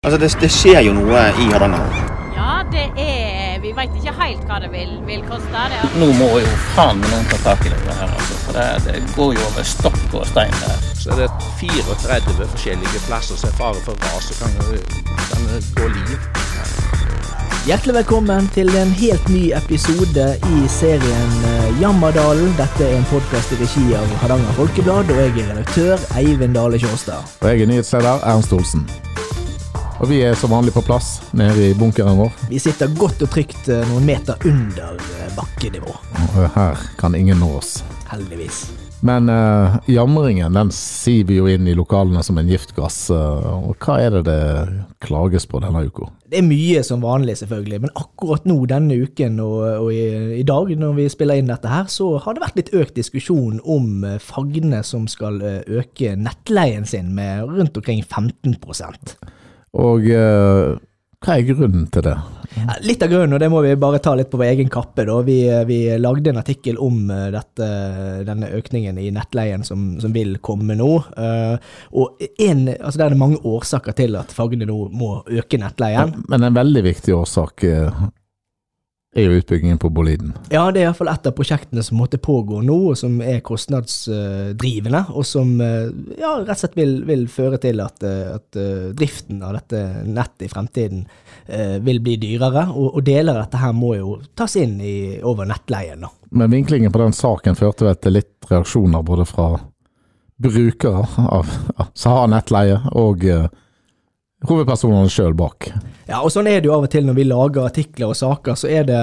Altså, det, det skjer jo noe i Hardanger. Ja, det er Vi veit ikke helt hva det vil, vil koste. Det. Nå må jo faen meg noen ta tak i det her, altså. For det, det går jo over stokk og stein der. Så er det 34 forskjellige plasser som er fare for ras og kan, kan gå liv. Hjertelig velkommen til en helt ny episode i serien eh, Jammerdalen. Dette er en podkast i regi av Hardanger Folkeblad, og jeg er redaktør Eivind Dale Kjåstad. Og jeg er nyhetsleder Ernst Olsen. Og vi er som vanlig på plass nede i bunkeren vår. Vi sitter godt og trygt eh, noen meter under eh, bakkenivå, Og her kan ingen nå oss. heldigvis. Men uh, jamringen den siver jo inn i lokalene som en giftgass. Uh, og hva er det det klages på denne uka? Det er mye som vanlig, selvfølgelig, men akkurat nå denne uken og, og i, i dag, når vi spiller inn dette her, så har det vært litt økt diskusjon om uh, Fagne som skal øke nettleien sin med rundt omkring 15 Og uh, hva er grunnen til det? Litt av grunnen, og det må vi bare ta litt på vår egen kappe. Vi, vi lagde en artikkel om eh, dette, denne økningen i nettleien som, som vil komme nå. Eh, og en, altså Det er mange årsaker til at Fagne nå må øke nettleien. Men en veldig viktig årsak eh, er jo utbyggingen på Boliden. Ja, det er iallfall et av prosjektene som måtte pågå nå, og som er kostnadsdrivende, og som eh, ja, rett og slett vil, vil føre til at, eh, at eh, driften av dette nettet i fremtiden eh, vil bli dyrere. Og, og deler av dette her må jo tas inn i, over nettleien. da. Men vinklingen på den saken førte vel til litt reaksjoner både fra brukere av, som har nettleie, og eh, hovedpersonene sjøl bak. Ja, og sånn er det jo av og til når vi lager artikler og saker, så er det,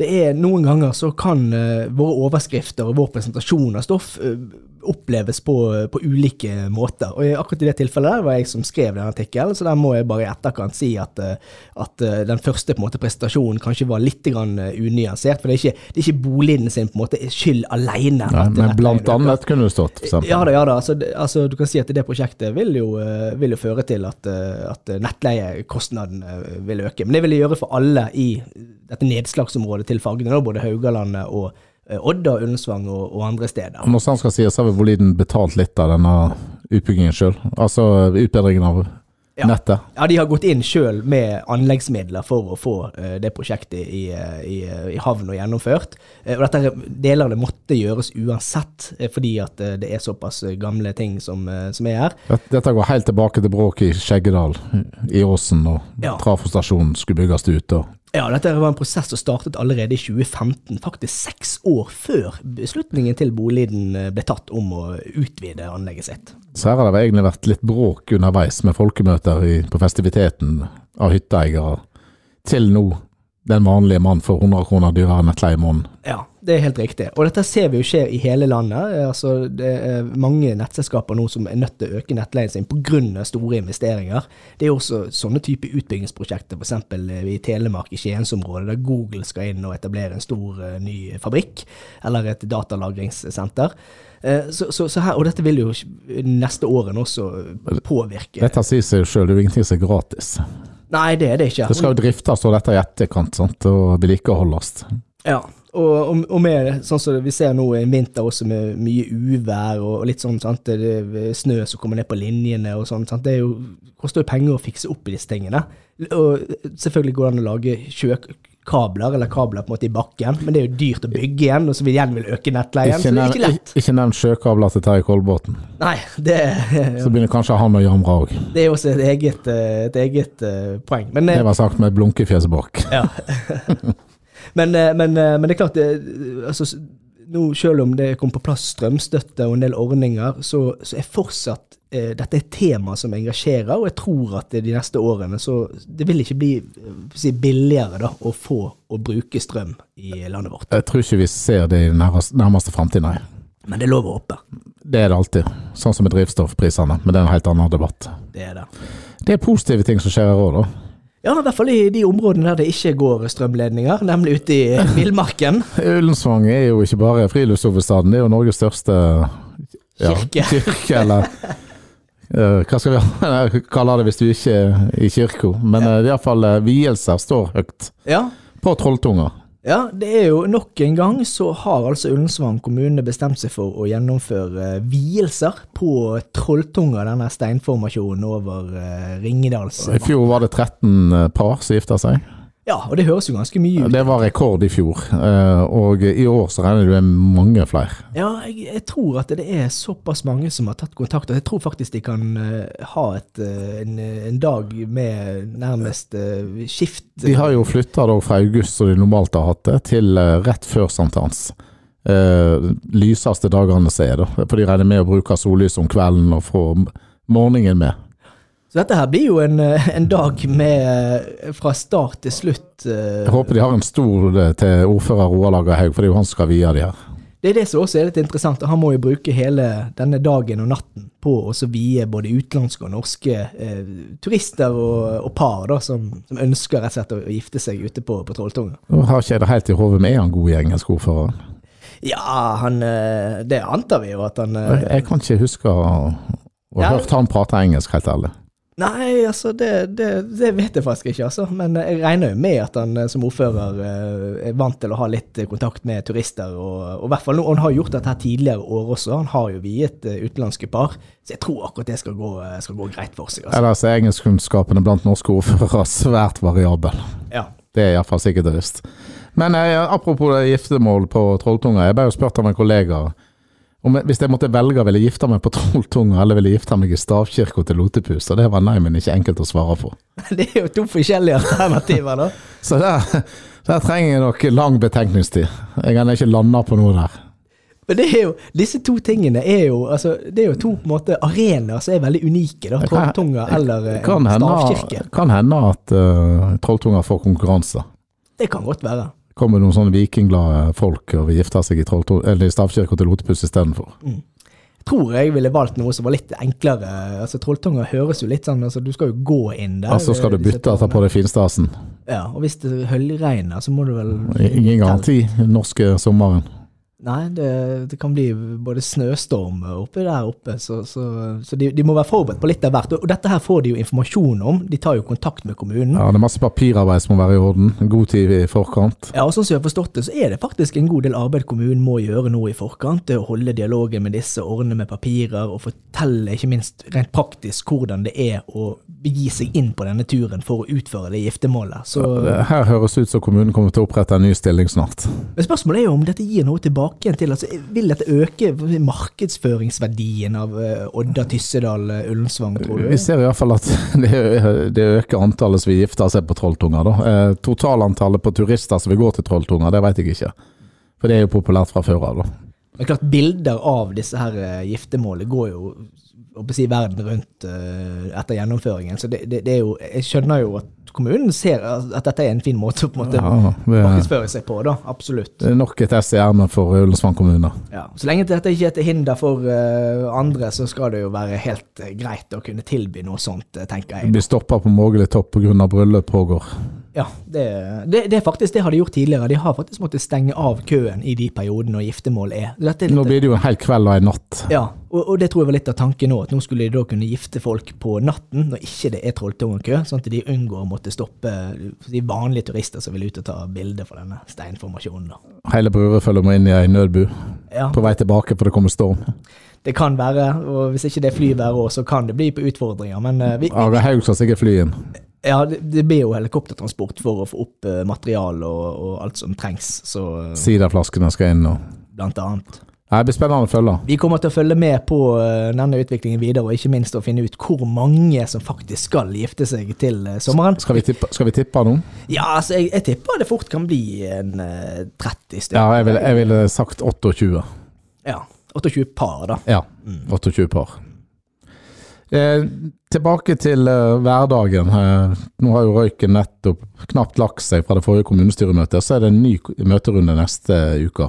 det er noen ganger så kan uh, våre overskrifter og vår presentasjon av stoff uh, oppleves på, på ulike måter. Og akkurat i det tilfellet der var jeg som skrev den artikkelen, så der må jeg bare i etterkant si at, eh, at eh, den første på en måte presentasjonen kanskje var litt grann eh, unyansert, for det er ikke, det er ikke boligen sin på en måte skyld alene. Nei, men blant øker. annet kunne det stått, f.eks. Ja da, ja da. Altså, altså, du kan si at det prosjektet vil jo, eh, vil jo føre til at, eh, at nettleiekostnaden eh, vil øke. Men det vil det gjøre for alle i dette nedslagsområdet til Fagne, både Haugalandet og eh, Odda, Ullensvang og, og andre steder. Når sant skal sies, så har vel Boliden betalt litt av denne utbyggingen sjøl. Altså utbedringen av Ja. nettet. Ja, de har gått inn sjøl med anleggsmidler for å få uh, det prosjektet i, eh, i, i havn og gjennomført. Uh, og dette er deler av det måtte gjøres uansett, uh, fordi at det er såpass gamle ting som, som er her. Dette går helt tilbake til bråket i Skjeggedal, i Åsen, og Ja. trafostasjonen skulle bygges ut. Og Ja, dette var en prosess som startet allerede i 2015, faktisk seks år før beslutningen til Boliden eh, ble tatt om å utvide anlegget sitt. så her har det egentlig vært litt bråk underveis, med folkemøter i, på festiviteten av hytteeiere, til nå den vanlige mann får 100 kroner dyrere enn i måneden. Ja, det er helt riktig. Og dette ser vi jo skjer i hele landet. Eh, Altså, det er mange nettselskaper nå som er nødt til å øke nettleien sin pga. store investeringer. Det er jo også sånne type utbyggingsprosjekter, f.eks. i Telemark, i Skiensområdet, der Google skal inn og etablere en stor eh, ny fabrikk, eller et datalagringssenter. Eh, Så, så, så her, og dette vil jo neste årene også påvirke. Dette sier seg sjøl, det er jo ingenting som er gratis. Nei, det er det ikke. Det skal jo driftes og dette i etterkant, sant, og vedlikeholdes. Ja, og, og, og sånn som vi ser nå en vinter også med mye uvær og, og litt sånn, sant, snø som kommer ned på linjene og sånn, det jo, koster jo penger å fikse opp i disse tingene. Og selvfølgelig går det an å lage sjøkabler, eller kabler på en måte i bakken, men det er jo dyrt å bygge igjen, og så vil igjen vil øke nettleien, så det er ikke lett. ikke nevn sjøkabler til Terje Kolbotn. Nei, det, Så begynner kanskje han å jamre òg. det er også et eget, eh, et eget eh, poeng. Men, eh, Det var sagt med et blunkefjes bak. Ja. men, eh, men, eh, men det er klart, det, altså, nå, selv om det kom på plass strømstøtte og en del ordninger, så, så er fortsatt eh, dette et tema som engasjerer, og jeg tror at de neste årene så det vil ikke bli eh, si, billigere da, å få å bruke strøm i landet vårt. Jeg tror ikke vi ser det i den nærmeste framtid, nei. Men det er lov å håpe. Det er det alltid. Sånn som med drivstoffprisene, men det er en helt annen debatt. Det er det. Det er positive ting som skjer her òg, da. Ja, i hvert fall i de områdene der det ikke går strømledninger, nemlig ute i villmarken. Ullensvang er jo ikke bare friluftshovedstaden, det er jo Norges største ja, Kirke. kirke eller uh, hva skal vi kalle det hvis du ikke er i kirka? Men uh, iallfall uh, vielser står høyt Ja, på Trolltunga. Ja, det er jo nok en gang så har altså Ullensvang kommune bestemt seg for å gjennomføre eh, vielser på Trolltunga, denne steinformasjonen over eh, Ringedals I fjor var det 13 par som gifta seg. Ja, og det høres jo ganske mye ut. Det var rekord i fjor, eh, og i år så regner du med mange flere. Ja, jeg, jeg tror at det er såpass mange som har tatt kontakt. og Jeg tror faktisk de kan eh, ha et, eh, en, en dag med nærmest skift. De har jo flytta fra august, som de normalt har hatt det, til rett før sankthans. Lyseste dagene som er, da. For de regner med å bruke sollys om kvelden og få morgenen med. Så dette her blir jo en, eh, en dag med eh, fra start til slutt. eh, Jeg håper de har en stor eh, til ordfører Roar Lagerhaug, for det er jo han som skal vie de her. Det er det som også er litt interessant. Han må jo bruke hele denne dagen og natten på å så vie både utenlandske og norske eh, turister og, og par da, som, som ønsker rett og slett å gifte seg ute på, på Trolltunga. Nå har ikke jeg det helt i hodet, men er han god i engelsk ordfører? Ja, han, det antar vi jo at han jeg kan ikke huske å å ha Ja. hørt han prate engelsk, helt ærlig. Nei, altså, det, det, det vet jeg faktisk ikke, altså. Men jeg regner jo med at han eh, som ordfører eh, er vant til å ha litt eh, kontakt med turister, og, og hvert fall han har gjort dette tidligere år også. Han har jo viet utenlandske par, så jeg tror akkurat det skal gå, skal gå greit for seg. Altså. Ellers er engelskkunnskapene blant norske ordførere svært variabel. Ja. Det er iallfall sikkert det visst. Men jeg, apropos giftermål på Trolltunga. Jeg ble jo spurt av en kollega om hvis jeg måtte velge, ville jeg gifte meg på Trolltunga eller ville gifte meg i stavkirka til Lotepus. Og det var nei, men ikke enkelt å svare på. Det er jo to forskjellige alternativer, da. Så der, der trenger jeg nok lang betenkningstid. Jeg kan ikke lande på noe der. Men det er jo, disse to tingene er jo altså, Det er jo to på en måte arenaer som er veldig unike. da, Trolltunga eller Kan en hende, stavkirke. kan hende at uh, Trolltunga får konkurranse. Det kan godt være. Kommer noen sånne vikingglade folk og vil gifte seg i, i stavkirka til Lotepus istedenfor. Jeg tror jeg ville valgt noe som var litt enklere. Altså Trolltunga høres jo litt sånn altså Du skal jo gå inn der. Og så skal du bytte tårnene. på deg finstasen. Ja, og hvis det høljregner, så må du vel Ingen garanti norske sommeren. Nei, det, det kan bli både snøstorm oppi der oppe, så, så, så de, de må være forberedt på litt av hvert. Og dette her får de jo informasjon om. De tar jo kontakt med kommunen. Ja, det er masse papirarbeid som må være i orden. God tid i forkant. Ja, og sånn som jeg har forstått det, så er det faktisk en god del arbeid kommunen må gjøre nå i forkant. Det å holde dialogen med disse, ordne med papirer, og fortelle ikke minst rent praktisk hvordan det er å begi seg inn på denne turen for å utføre det giftermålet. Så, Her høres ut som kommunen kommer til å opprette en ny stilling snart. men spørsmålet er jo om dette gir noe tilbake igjen til altså, Vil dette øke markedsføringsverdien av eh, Odda, Tyssedal, eh, Ullensvang, tror du? Vi ser i hvert fall at det, øker antallet som vil gifte seg på Trolltunga. Da. Eh, totalantallet på turister som vil gå til Trolltunga, det vet jeg ikke. For det er jo populært fra før av. da. Det er klart, Bilder av disse her giftermålene går jo å si, verden rundt etter gjennomføringen. Så det, det, det er jo, jeg skjønner jo at kommunen ser at dette er en fin måte å på en måte Ja, det markedsføre seg på. da, Absolutt. Det er nok et ess i ermet for Ullensvang kommune. Ja. Så lenge dette ikke er til hinder for uh, andre, så skal det jo være helt eh, greit å kunne tilby noe sånt, eh, tenker jeg. Blir stoppa på Mågeli topp pga. bryllup pågår. Ja, det, det, det faktisk det har de gjort tidligere. De har faktisk måttet stenge av køen i de periodene når giftermål er. Er Nå blir det jo en hel kveld og en natt. ja, og, og det tror jeg var litt av tanken nå, at nå skulle de da kunne gifte folk på natten når ikke det er trolltungekø, sånn at de unngår å måtte stoppe de vanlige turister som vil ut og ta bilde for denne steinformasjonen. da. Hele Brure følger med inn i ei nødbu Ja, på vei tilbake, for det kommer storm. det kan være, og hvis ikke det er flyvær òg, så kan det bli på utfordringer. Men eh, vi, vi, Are Haug skal sikkert fly inn. Ja, det, det blir jo helikoptertransport for å få opp uh, materiale og, og alt som trengs, så eh, Siderflaskene skal inn. og blant annet. Det blir spennende å følge. Vi kommer til å følge med på eh, denne utviklingen videre, og ikke minst å finne ut hvor mange som faktisk skal gifte seg til eh, sommeren. Skal vi tippe, skal vi tippe noen? Ja, altså, jeg, jeg tipper det fort kan bli en eh, 30 stykker. Ja, jeg ville, jeg ville sagt 28. Ja, 28 par, da. Ja, 28 par. Eh, tilbake til eh, hverdagen. Eh, nå har jo røyken nettopp knapt lagt seg fra det forrige kommunestyremøtet. Så er det en ny møterunde neste uke.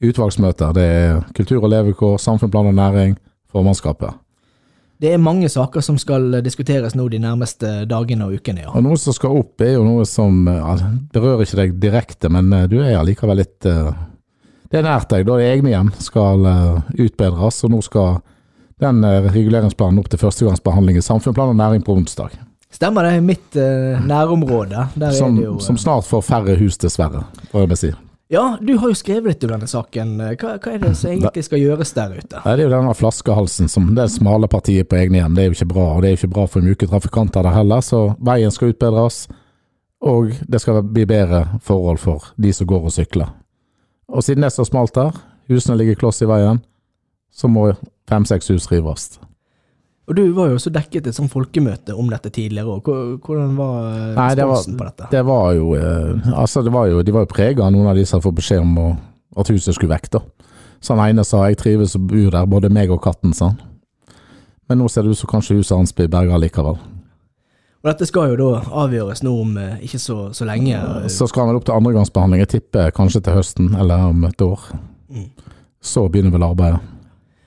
Utvalgsmøter. Det er kultur og levekår, samfunnsplan og næring, formannskapet. Det er mange saker som skal diskuteres nå de nærmeste dagene og ukene, ja. Og noe som skal opp, er jo noe som altså, berører ikke deg direkte, men eh, du er allikevel litt eh, Det er nært deg. Da er egne hjem skal utbedres, og nå skal den eh, reguleringsplanen opp til førstegangsbehandling i samfunnsplan og næring på onsdag. Stemmer det. Mitt uh, nærområde. Som, det jo uh, som snart får færre hus, dessverre, får jeg si. Ja, du har jo skrevet litt om denne saken. Hva, hva er det som egentlig skal gjøres der ute? Det er jo denne flaskehalsen som det smale partiet på egne hjem. Det er jo ikke bra, og det er jo ikke bra for myke trafikanter der heller. Så veien skal utbedres, og det skal bli bedre forhold for de som går og sykler. Og siden det er så smalt der, husene ligger kloss i veien, så må fem-seks hus rives. Og du var jo også dekket et sånt folkemøte om dette tidligere òg. Hvordan var eh, Nei, det var, på dette? det var jo eh, Altså, det var jo, de var jo prega av noen av de som fått beskjed om å, at huset skulle vekk, da. Så han ene sa 'jeg trives og bor der, både meg og katten', sa han. Men nå ser det ut som kanskje huset hans blir berga likevel. Og dette skal jo da avgjøres nå om eh, ikke så, så lenge. Så skal han vel opp til andregangsbehandling, jeg tipper kanskje til høsten eller om et år. Mm. Så begynner vel arbeidet.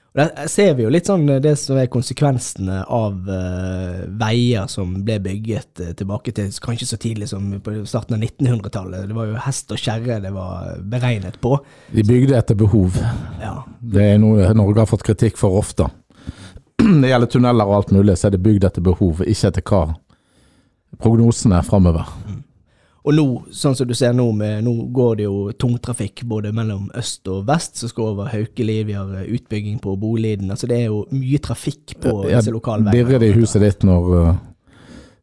Og Der ser vi jo litt sånn det som er konsekvensene av uh, veier som ble bygget uh, tilbake til kanskje så tidlig som på starten av 1900-tallet. Det var jo hest og kjerre det var beregnet på. De bygde etter behov. Ja. Det er noe Norge har fått kritikk for ofte. Det gjelder tunneler og alt mulig, så er det bygd etter behov, ikke etter hva prognosene er framover. Og nå, sånn som du ser nå, med, nå går det jo tungtrafikk både mellom øst og vest, som skal over Haukeli. Vi har eh, utbygging på Boliden. Altså det er jo mye trafikk på Ja, disse lokalveiene. Dirrer det i huset ditt når uh,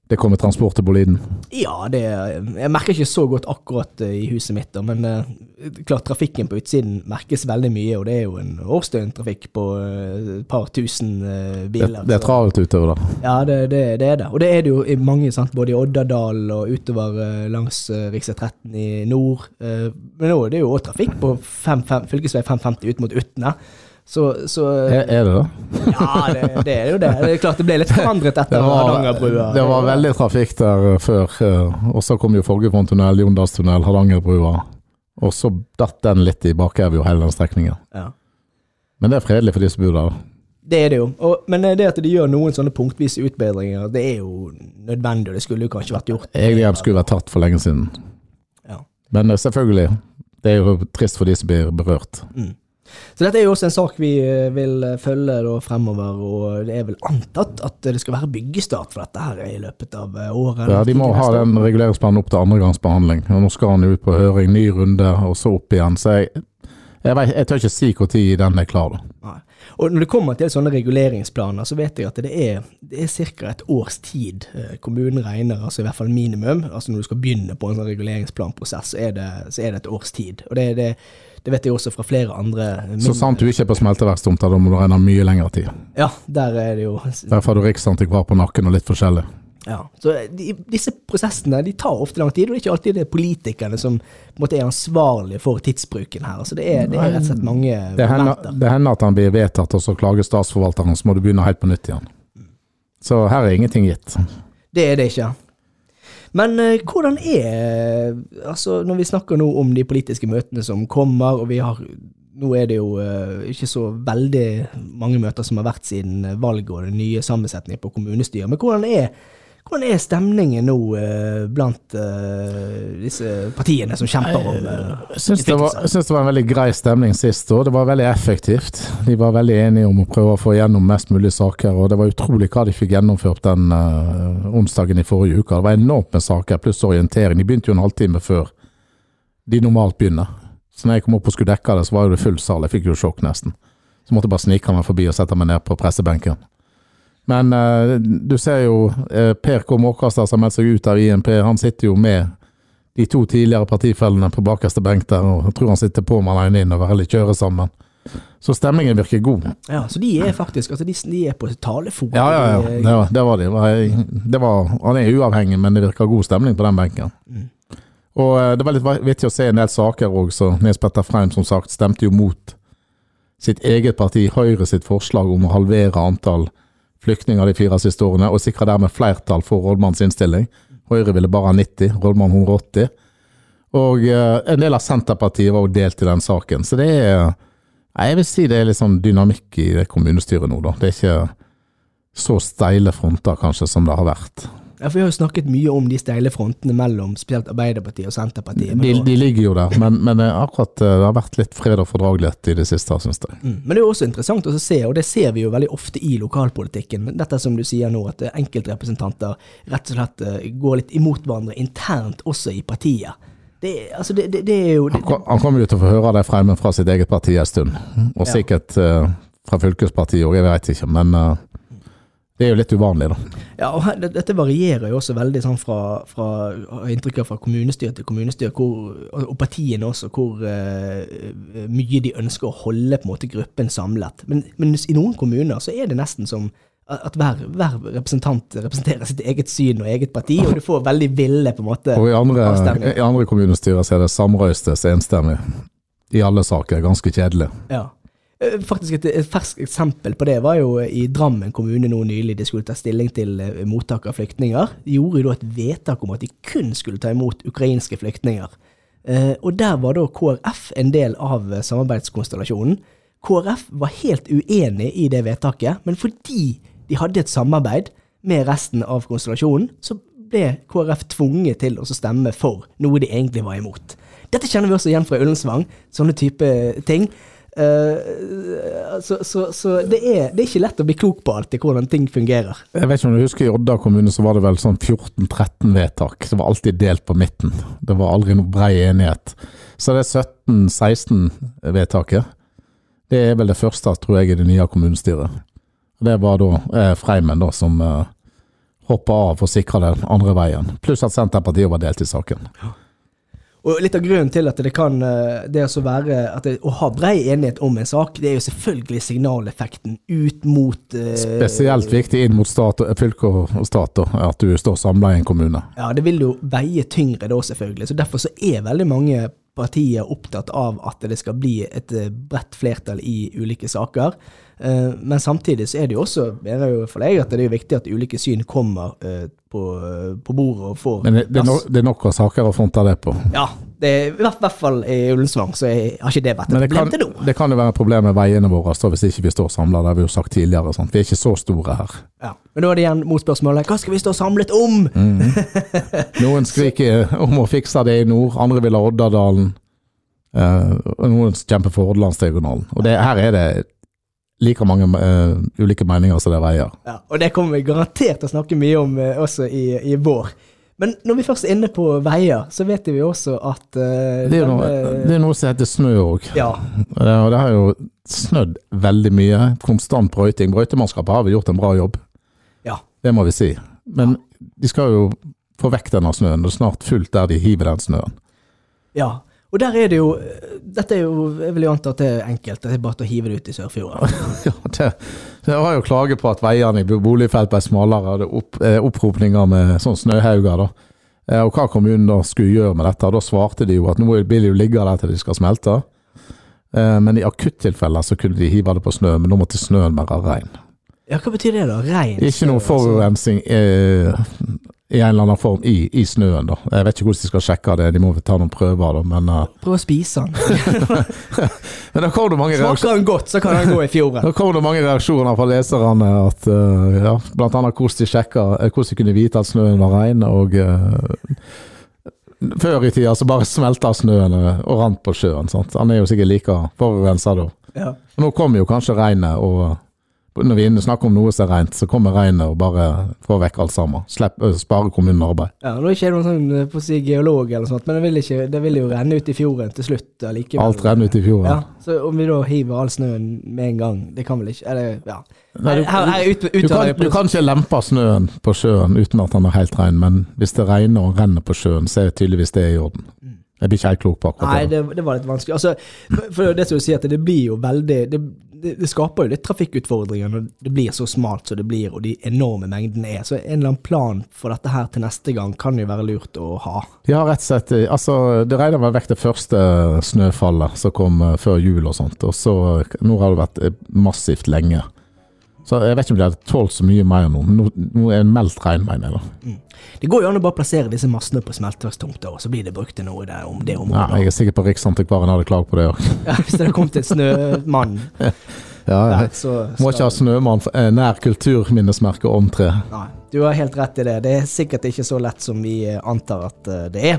det kommer transport til Boliden? Ja, det, jeg merker ikke så godt akkurat eh, i huset mitt, da, men eh, klart trafikken på utsiden merkes veldig mye, og det er jo en årsdøgntrafikk på eh, et par tusen biler. Det, det er travelt utover der. Ja, det, det, det er det. Og det er det jo i mange, sant? både i Oddadalen og utover langs rv. 13 i nord. Men nå er det jo òg trafikk på fv. 550 ut mot Utne. Så, så Er, er det det? Ja, det, det er jo det. Det er klart det ble litt forandret etter Hardangerbrua. det var veldig trafikk der uh, før, uh, og så kom jo Folgefonntunnel, Jondalstunnel, Hardangerbrua. Og så datt den litt i bakevja, hele den strekningen. Ja. Men det er fredelig for de som bor der. Det er det jo. Og, men det at de gjør noen sånne punktvise utbedringer, det er jo nødvendig, og det skulle jo kanskje vært gjort. Egentlig skulle vært tatt for lenge siden. Ja. Men uh, selvfølgelig, det er jo trist for de som blir berørt. Mm. Så dette er jo også en sak vi eh, vil følge da fremover, og det er vel antatt at det skal være byggestart for dette her i løpet av eh, året. Ja, De må ha den reguleringsplanen opp til andregangsbehandling. Nå skal han ut på høring, ny runde, og så opp igjen. Så jeg, jeg, vet, jeg tør ikke si når den er klar. da. Nei. Og når det kommer til sånne reguleringsplaner, så vet jeg at det er, det er ca. et års tid eh, kommunen regner, altså i hvert fall minimum. altså Når du skal begynne på en sånn reguleringsplanprosess, så er det, så er det et års tid. Og det, er det, det vet jeg også fra flere andre. Så sant du ikke er på smelteverkstomta, da må du regne mye lengre tid. Ja, der er det jo Derfor har du Riksantikvar på nakken og litt forskjellig. Ja, så de, Disse prosessene de tar ofte lang tid, og det er ikke alltid det er politikerne som måte er ansvarlige for tidsbruken her. Altså Det er, det er rett og slett mange Det hender, det hender at han blir vedtatt, og så klager statsforvalteren, så må du begynne helt på nytt igjen. Så her er ingenting gitt. Det er det ikke. Men eh, hvordan er Altså, når vi snakker nå om de politiske møtene som kommer, og vi har nå er det jo eh, ikke så veldig mange møter som har vært siden valget og den nye sammensetningen på kommunestyret. Men hvordan er, hvordan er stemningen nå eh, blant eh, disse partiene som kjemper om eh, syns det, var- syns det var en veldig grei stemning sist år. Det var veldig effektivt. De var veldig enige om å prøve å få gjennom mest mulig saker, og det var utrolig hva de fikk gjennomført den eh, onsdagen i forrige uke. Det var enormt med saker, pluss orientering. De begynte jo en halvtime før de normalt begynner. Så når jeg kom opp og skulle dekke det, så var det full sal. Jeg fikk jo sjokk nesten. Så måtte jeg bare snike meg forbi og sette meg ned på pressebenken. Men uh, du ser jo uh, Per K. Måkastad som har meldt seg ut av INP, han sitter jo med de to tidligere partifellene på bakerste benk der, og jeg tror han sitter på med alene innover, eller kjører sammen. Så stemningen virker god. Ja, så de er faktisk altså de, de er på talefot. Ja, ja, ja. Det var, det var de. Det var, han er uavhengig, men det virker god stemning på den benken. Mm. Og eh, det var litt vittig å se en del saker òg, så Nils Petter Freim som sagt stemte jo mot sitt eget parti, Høyre sitt forslag om å halvere antall flyktninger de fire siste årene, og sikre dermed flertall for rådmannens innstilling. Høyre ville bare ha 90, rådmann 180. Og eh, en del av Senterpartiet var jo delt i den saken. Så det er Jeg vil si det er litt sånn dynamikk i det kommunestyret nå, da. Det er ikke så steile fronter kanskje som det har vært. Ja, for Vi har jo snakket mye om de steile frontene mellom spesielt Arbeiderpartiet og Senterpartiet. De, de ligger jo der, men, men eh, akkurat eh, det har vært litt fred og fordragelighet i det siste, syns jeg. Mm. Men det er jo også interessant å se, og det ser vi jo veldig ofte i lokalpolitikken, men dette som du sier nå, at eh, enkeltrepresentanter rett og slett går litt imot hverandre internt også i partiet. Det, altså det, det, det er jo Han, han kommer jo til å få høre det fremme fra sitt eget parti en stund, og Ja. sikkert eh, fra fylkespartiet òg, jeg vet ikke, men eh, det er jo litt uvanlig, da. Ja, og dette varierer jo også veldig sånn fra, fra inntrykk fra kommunestyre til kommunestyre, hvor, og, partiene også, hvor uh, mye de ønsker å holde på en måte gruppen samlet. Men, men i noen kommuner så er det nesten som at hver, hver representant representerer sitt eget syn og eget parti, og du får veldig ville på en måte Og i andre, i andre kommunestyrer så er det samrøystes enstemmig i alle saker. Ganske kjedelig. Ja. Eh, Faktisk et, ferskt eksempel på det var jo i Drammen kommune nå nylig. De skulle ta stilling til eh, mottak av flyktninger. De gjorde jo da et vedtak om at de kun skulle ta imot ukrainske flyktninger. Eh, og der var da KrF en del av eh, samarbeidskonstellasjonen. KrF var helt uenig i det vedtaket, men fordi de hadde et samarbeid med resten av konstellasjonen, så ble KrF tvunget til å stemme for noe de egentlig var imot. Dette kjenner vi også igjen fra Ullensvang, sånne type ting. Eh, så så, så det, er, det er ikke lett å bli klok på alltid hvordan ting fungerer. Jeg vet ikke om du husker I Odda kommune så var det vel sånn 14-13 vedtak. Det var alltid delt på midten. Det var aldri noe brei enighet. Så det 17-16 vedtaket, det er vel det første, tror jeg, i det nye kommunestyret. Det var da eh, Freimen da som eh, hoppa av for å sikre den andre veien. Pluss at Senterpartiet var delt i saken. Og litt av grunnen til at det kan eh, det å være det, Å ha brei enighet om en sak, det er jo selvfølgelig signaleffekten ut mot eh, Spesielt viktig inn mot stat, fylke og stat, at du står samla i en kommune. Ja, det vil jo veie tyngre da, selvfølgelig. Så Derfor så er veldig mange partier opptatt av at det skal bli et eh, bredt flertall i ulike saker. Eh, Men samtidig så er det jo også, mener jo for deg, at det er jo viktig at ulike syn kommer eh, på, på bordet og får Men det, det, er no, det er nok av saker å fronte det på. Ja, det i hvert, hvert fall i Ullensvang så jeg, har ikke det vært et det problem kan, til nå. det kan jo være et problem med veiene våre så hvis ikke vi står samla. Det har vi jo sagt tidligere. Sant? Vi er ikke så store her. Ja. Men da er det igjen motspørsmålet hva skal vi stå samlet om? Noen skriker om å fikse det i nord, andre vil ha Oddadalen. Uh, noen kjemper for Hordalandsdiagonalen. Og det, her er det like mange uh, ulike meninger som det er veier. Ja, og det kommer vi garantert til å snakke mye om uh, også i, i vår. Men når vi først er inne på veier, så vet vi også at uh, Det er noe, det er noe som heter snø òg. Ja. Og det har jo snødd veldig mye. Konstant brøyting. Brøytemannskapet har vel gjort en bra jobb. ja. Det må vi si. Men de skal jo få vekk denne snøen. Det er snart fullt der de hiver den snøen. Ja. Og der er det jo Dette er jo Jeg vil jo anta at det er enkelt. Det er bare å hive det ut i Sørfjorden. Ja, det, det var jo klage på at veiene i boligfelt ble smalere. Det opp, eh, oppropninger med sånn snøhauger. da. Eh, og hva kommunen da skulle gjøre med dette. Da svarte de jo at nå vil de jo ligge der til de skal smelte. Eh, men i akuttilfeller så kunne de hive det på snø, men nå måtte snøen være ren. Ja, hva betyr det, da? Rein? Ikke noe forurensing altså. forurensning eh, i en eller annen form i, i snøen, da. Jeg vet ikke hvordan de skal sjekke det, de må ta noen prøver, da. Men, Uh... Prøv å spise den. men da kom det mange reaksjoner. Smaker den godt, så kan den gå i fjorden. Da kom det mange reaksjoner fra leserne, at, uh, ja, blant annet hvordan de sjekka eh, hvordan de kunne vite at snøen var rein. og Uh, Før i tida så bare smelta snøen og rant på sjøen. sant? Han er jo sikkert like forurensa da. Ja. Nå kommer jo kanskje regnet, og når vi er snakker om noe som er rent, så kommer regnet og bare får vekk alt sammen. Slepp, øh, spare kommunen arbeid. Ja, Nå er ikke jeg noen sånn eh, på å si geolog, eller sånt, men det vil, ikke, det vil jo renne ut i fjorden til slutt allikevel. Alt renner ut i fjorden. Ja, så om vi da hiver all snøen med en gang, det kan vel ikke Eller, ja. Nei, du- her, her ut, Du kan, du kan ikke lempe snøen på sjøen uten at den er helt ren, men hvis det regner og renner på sjøen, så er det tydeligvis det i orden. Jeg blir ikke helt klok på akkurat Nei, det. det, det var litt vanskelig. Altså, for det som du sier, at det blir jo veldig det, det, det skaper jo litt trafikkutfordringer når det blir så smalt som det blir, og de enorme mengdene er. Så en eller annen plan for dette her til neste gang kan jo være lurt å ha. Ja, rett og slett Altså, det regner vel vekk det første snøfallet som kom eh, før jul og sånt, og så Nå har det vært eh, massivt lenge. Så jeg vet ikke om de hadde tålt så mye mer nå. men Nå, nå er det meldt regn, mener jeg. da. Det går jo an å bare plassere disse massene på smelteverkstomter, og så blir det brukt til noe der, om det Ja, jeg er sikker på Riksantikvaren hadde klaget på det òg. Ja, hvis det hadde kommet en snømann Ja, der, jeg så må ikke ha snømann eh, nær kulturminnesmerket om treet. Nei. Du, Du har helt rett i det. Det er sikkert ikke så lett som vi eh, antar at eh, det er.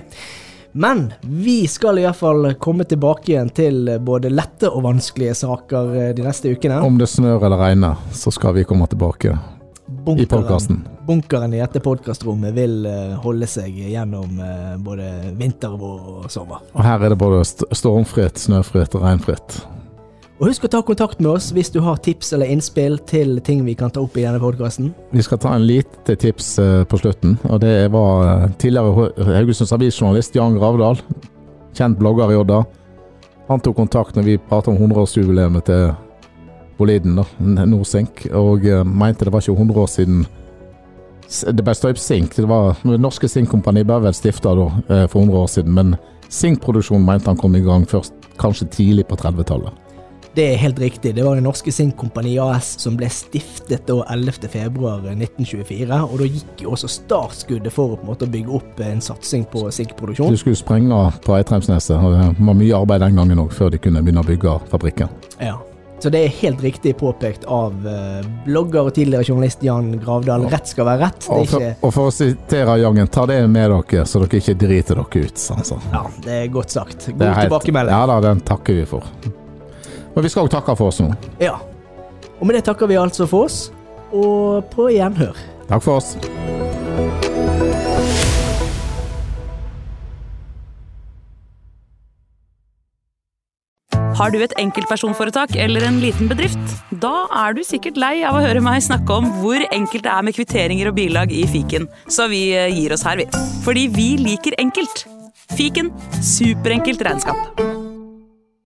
Men vi skal i hvert fall komme tilbake igjen til både lette og vanskelige saker eh, de neste ukene. Om det snør eller regner, så skal vi komme tilbake i podkasten. bunkeren i dette podkastrommet vil eh, holde seg gjennom eh, både vinter, vår og sommer. Og her er det både stormfritt, snøfritt og regnfritt. Og husk å ta kontakt med oss hvis du har tips eller innspill til ting vi kan ta opp i denne podkasten. Vi skal ta en lite tips eh, på slutten, og det var eh, tidligere Haugesunds Avis-journalist Jan Gravdal, kjent blogger i Odda. Han tok kontakt når vi pratet om 100-årsjubileet til Boliden, da, Norsink, og eh, mente det var ikke 100 år siden det ble støypt sink. Det var norske Sinkkompani ble vel stifta for 100 år siden, men sinkproduksjonen mente han kom i gang først kanskje tidlig på 30-tallet. Det er helt riktig. Det var Det Norske Sinkkompani AS som ble stiftet da 11.2.1924. Og da gikk jo også startskuddet for å på en måte bygge opp en satsing på sinkproduksjon. Du skulle sprenge på Eitrheimsneset, og det var mye arbeid den gangen òg, før de kunne begynne å bygge fabrikken. Ja. Så det er helt riktig påpekt av eh, blogger og tidligere journalist Jan Gravdal. Rett skal være rett. Det Og for, og for å sitere Jangen, ta det med dere, så dere ikke driter dere ut. Altså. Ja, det er godt sagt. God tilbakemelding. Ja da, den takker vi for. Og vi skal òg takke for oss nå. Ja. Og med det takker vi altså for oss, og på gjenhør. Takk for oss. Har du et enkeltpersonforetak eller en liten bedrift? Da er du sikkert lei av å høre meg snakke om hvor enkelt det er med kvitteringer og bilag i fiken, så vi eh, gir oss her, vi. Fordi vi liker enkelt. Fiken superenkelt regnskap.